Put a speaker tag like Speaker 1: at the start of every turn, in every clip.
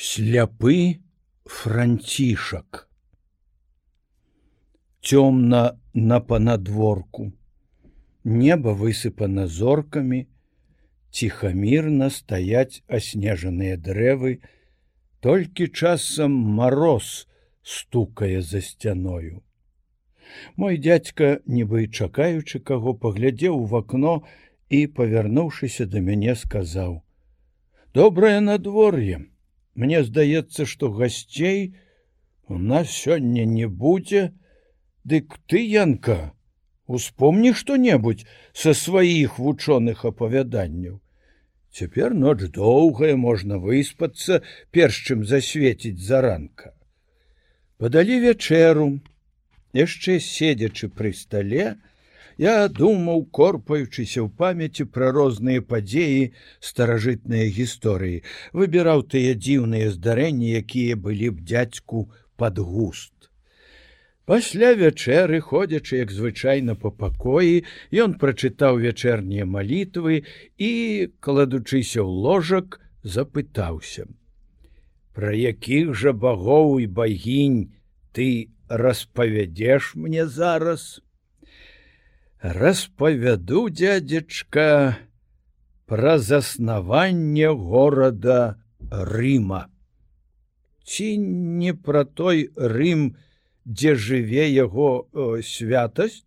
Speaker 1: Сляпы францішак. Цёмна на панадворку. Неба высыпана зоркамі, ціхамірна стаяць аснежаныя дрэвы, толькі часам мароз стукае за сцяною. Мой дядька, нібы чакаючы каго паглядзеў у вакно і, павярнуўшыся да мяне, сказаў: « Добрае надвор'е, Мне здаецца, што гасцей у нас сёння не будзе, Дык ты, Янка, успомні што-небудзь са сваіх вучоных апавяданняў. Цяпер ноч доўгая можна выспацца, перш чым засвеціць заранка. Падалі вячэру, яшчэ седзячы пры стале, я думаў, корпаючыся ў памяці пра розныя падзеі старажытныя гісторыі, выбіраў тыя дзіўныя здарэнні, якія былі б дзядзьку пад густ. Пасля вячэры, ходзячы як звычайна па пакоі, ён прачытаў вячэрнія малітвы і, кладучыся ў ложак, запытаўся: « Пра якіх жа багоў і багінь ты распавядзеш мне зараз? Распавяду дядзечка пра заснаванне горада Рыма. Ці не пра той Рым, дзе жыве яго э, святасць?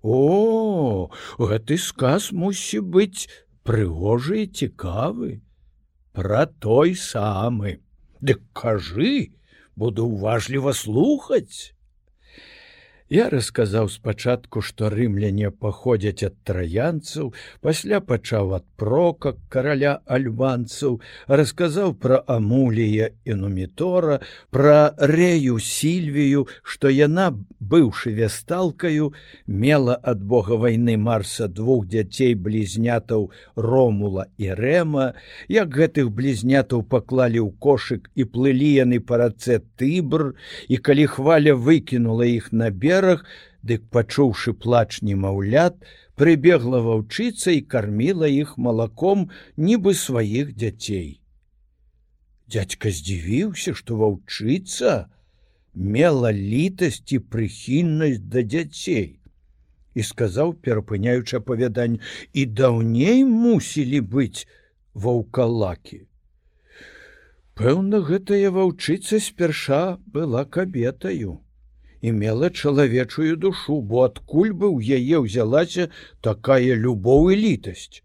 Speaker 1: О гэты сказ мусі быць прыгожы і цікавы. Пра той самы. Дык кажы буду уважліва слухаць Я расказаў спачатку, што рымляне паходзяць ад траянцаў, пасля пачаў ад прока караля альбанцаў, расказаў пра амулія і нумітора, пра рэю сільвію, што яна, быўшы вясталкаю, мела ад бога вайны марса двух дзяцей блізнятаў ромула і рэма, як гэтых блізнятаў паклалі ў кошык і плылі яны па рацэ тыбр, і калі хваля выкінула іх на берег, бераг, дык пачуўшы плач немаўлят, прыбегла ваўчыца і карміла іх малаком нібы сваіх дзяцей. Дядька здзівіўся, што ваўчыца мела літасць і прыхільнасць да дзяцей і сказаў, перапыняючы апавядань і даўней мусілі быць ваўкалакі. Пэўна, гэтая ваўчыца спярша была кабетаю і мела чалавечую душу, бо адкуль бы ў яе ўзялася такая любоў і літасць.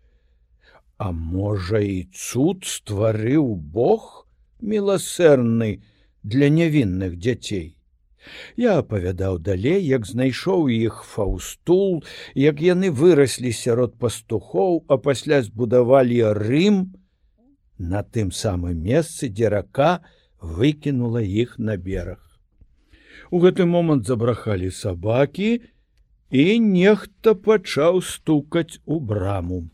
Speaker 1: А можа і цуд стварыў Бог міласэрны для нявінных дзяцей. Я апавядаў далей, як знайшоў іх фаўстул, як яны выраслі сярод пастухоў, а пасля збудавалі Рым на тым самым месцы, дзе рака выкінула іх на бераг. У гэты момант забрахалі сабакі, і нехта пачаў стукаць у браму.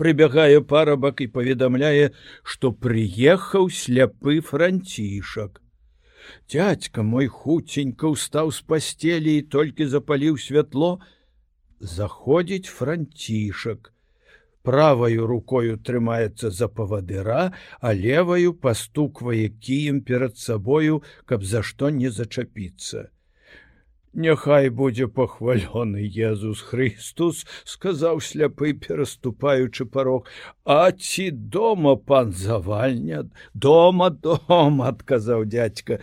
Speaker 1: Прыбягае парабак і паведамляе, што прыехаў сляпы францішак. Дядька мой хуценька ўстаў з пасцелі і толькі запаліў святло, заходзіць францішак праваю рукою трымаецца за павадыра, а леваю пастуквае кіем перад сабою, каб за што не зачапіцца. Няхай будзе пахвалёны Езус Христус, сказаў сляпы, пераступаючы парог, А ці дома пан завальня, дома дом, адказаў дядька,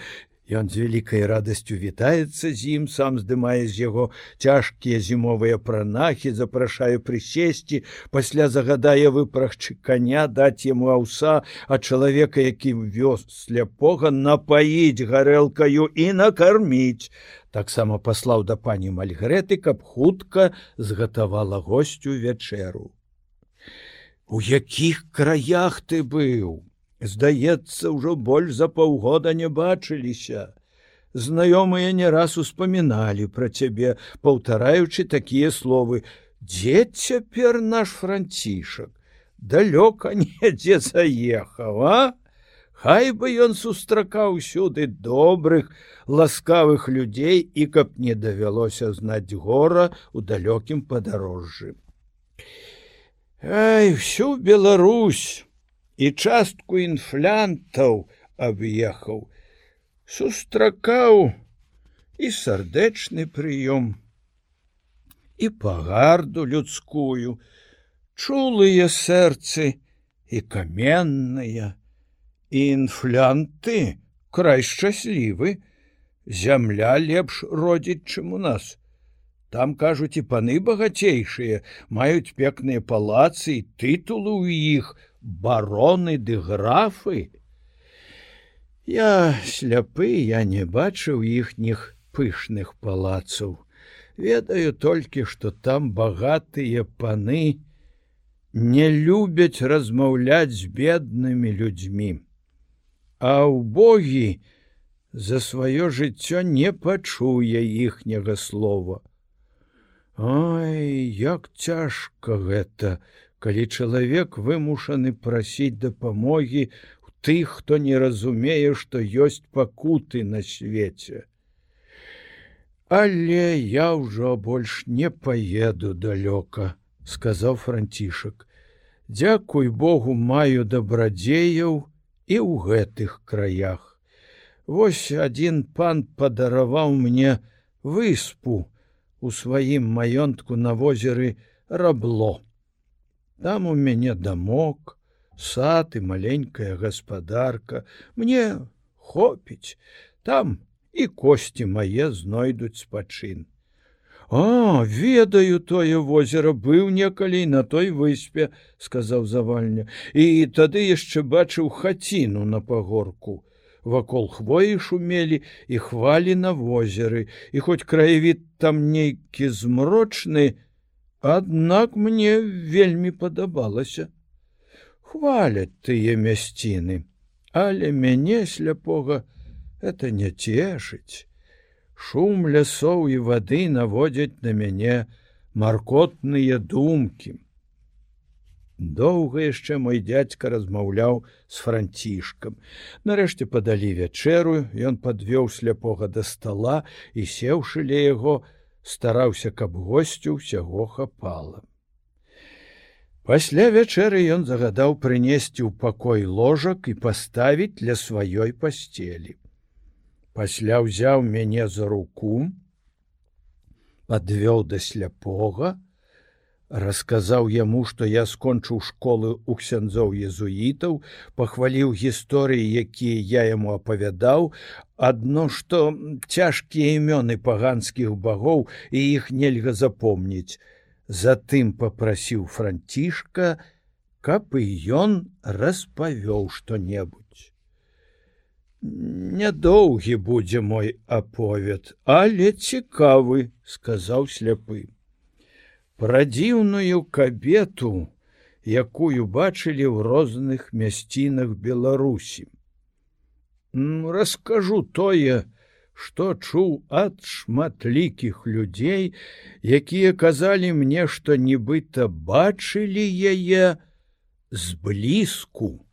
Speaker 1: Ён з вялікай радасцю вітаецца з ім, сам здымае з яго цяжкія зімовыя пранахі, запрашаю прысесці, пасля загадае выпрагчы коня даць яму аўса, а чалавека, які вёз сляпога напаіць гарэлкаю і накарміць. Таксама паслаў да пані мальгрэты, каб хутка згатавала госцю вячэру. У якіх краях ты быў? Здаецца, ўжо больш за паўгода не бачыліся. Знаёмыя не раз успаміналі пра цябе, паўтараючы такія словы: Дзе цяпер наш францішак, далёка недзе заехаў, а? Хай бы ён сустракаў сюды добрых, ласкавых людзей і каб не давялося знаць гора ў далёкім падарожжы. Ай, всю Беларусь! І частку інфлянтаў аб'ехаў, сустракаў і сардэчны прыём, і пагарду людскую, чулыя сэрцы і каменныя, і інфлянты край шчаслівы, зямля лепш родзіць, чым у нас. Там кажуць і паны багацейшыя маюць пекныя палацы тытулы ў іх бароны ды графы. Я сляпы я не бачыў іхніх пышных палацаў. Ведаю толькі, што там багатыя паны не любяць размаўляць з беднымі людзьмі. А ў богі за сваё жыццё не пачуе іхняга слова. Ой, як цяжка гэта, калі чалавек вымушаны прасіць дапамогі у тых, хто не разумее, што ёсць пакуты на свеце. Але я ўжо больш не паеду далёка, сказаў францішак. Дзякуй Богу маю дабрадзеяў і ў гэтых краях. Вось адзін пан падараваў мне выспу, у сваім маёнтку на возеры рабло. Там у мяне дамок, сад і маленькая гаспадарка, мне хопіць, там і косці мае знойдуць спачын. А ведаю тое возера быў некалі на той выспе, сказаў завальня, і тады яшчэ бачыў хаціну на пагорку вакол хвоі шумелі і хвалі на возеры. І хоць краявід там нейкі змрочны аднак мне вельмі падабалася. Хваляць тыя мясціны але мяне сляпога это не цешыць. Шум лясоў і вады наводзяць на мяне маркотныя думкі Доўга яшчэ мой дядзька размаўляў з францішкам. Нарэшце падалі вячэру, ён падвёў сляпога да стала і сеўшы ля яго, стараўся, каб госцю ўсяго хапала. Пасля вячэры ён загадаў прынесці ў пакой ложак і паставіць для сваёй пасцелі. Пасля ўзяў мяне за руку, падвёў да сляпога, расказаў яму, што я скончыў школы ў ксяндзоў езуітаў, пахваліў гісторыі, якія я яму апавядаў, адно што цяжкія імёны паганскіх багоў і іх нельга запомніць. Затым попрасіў францішка, каб і ён распавёў што-небудзь. Нядоўгі будзе мой аповед, але цікавы, сказаў сляпы пра дзіўную кабету, якую бачылі ў розных мясцінах Беларусі. Раскажу тое, што чуў ад шматлікіх людзей, якія казалі мне, што нібыта бачылі яе зблізку.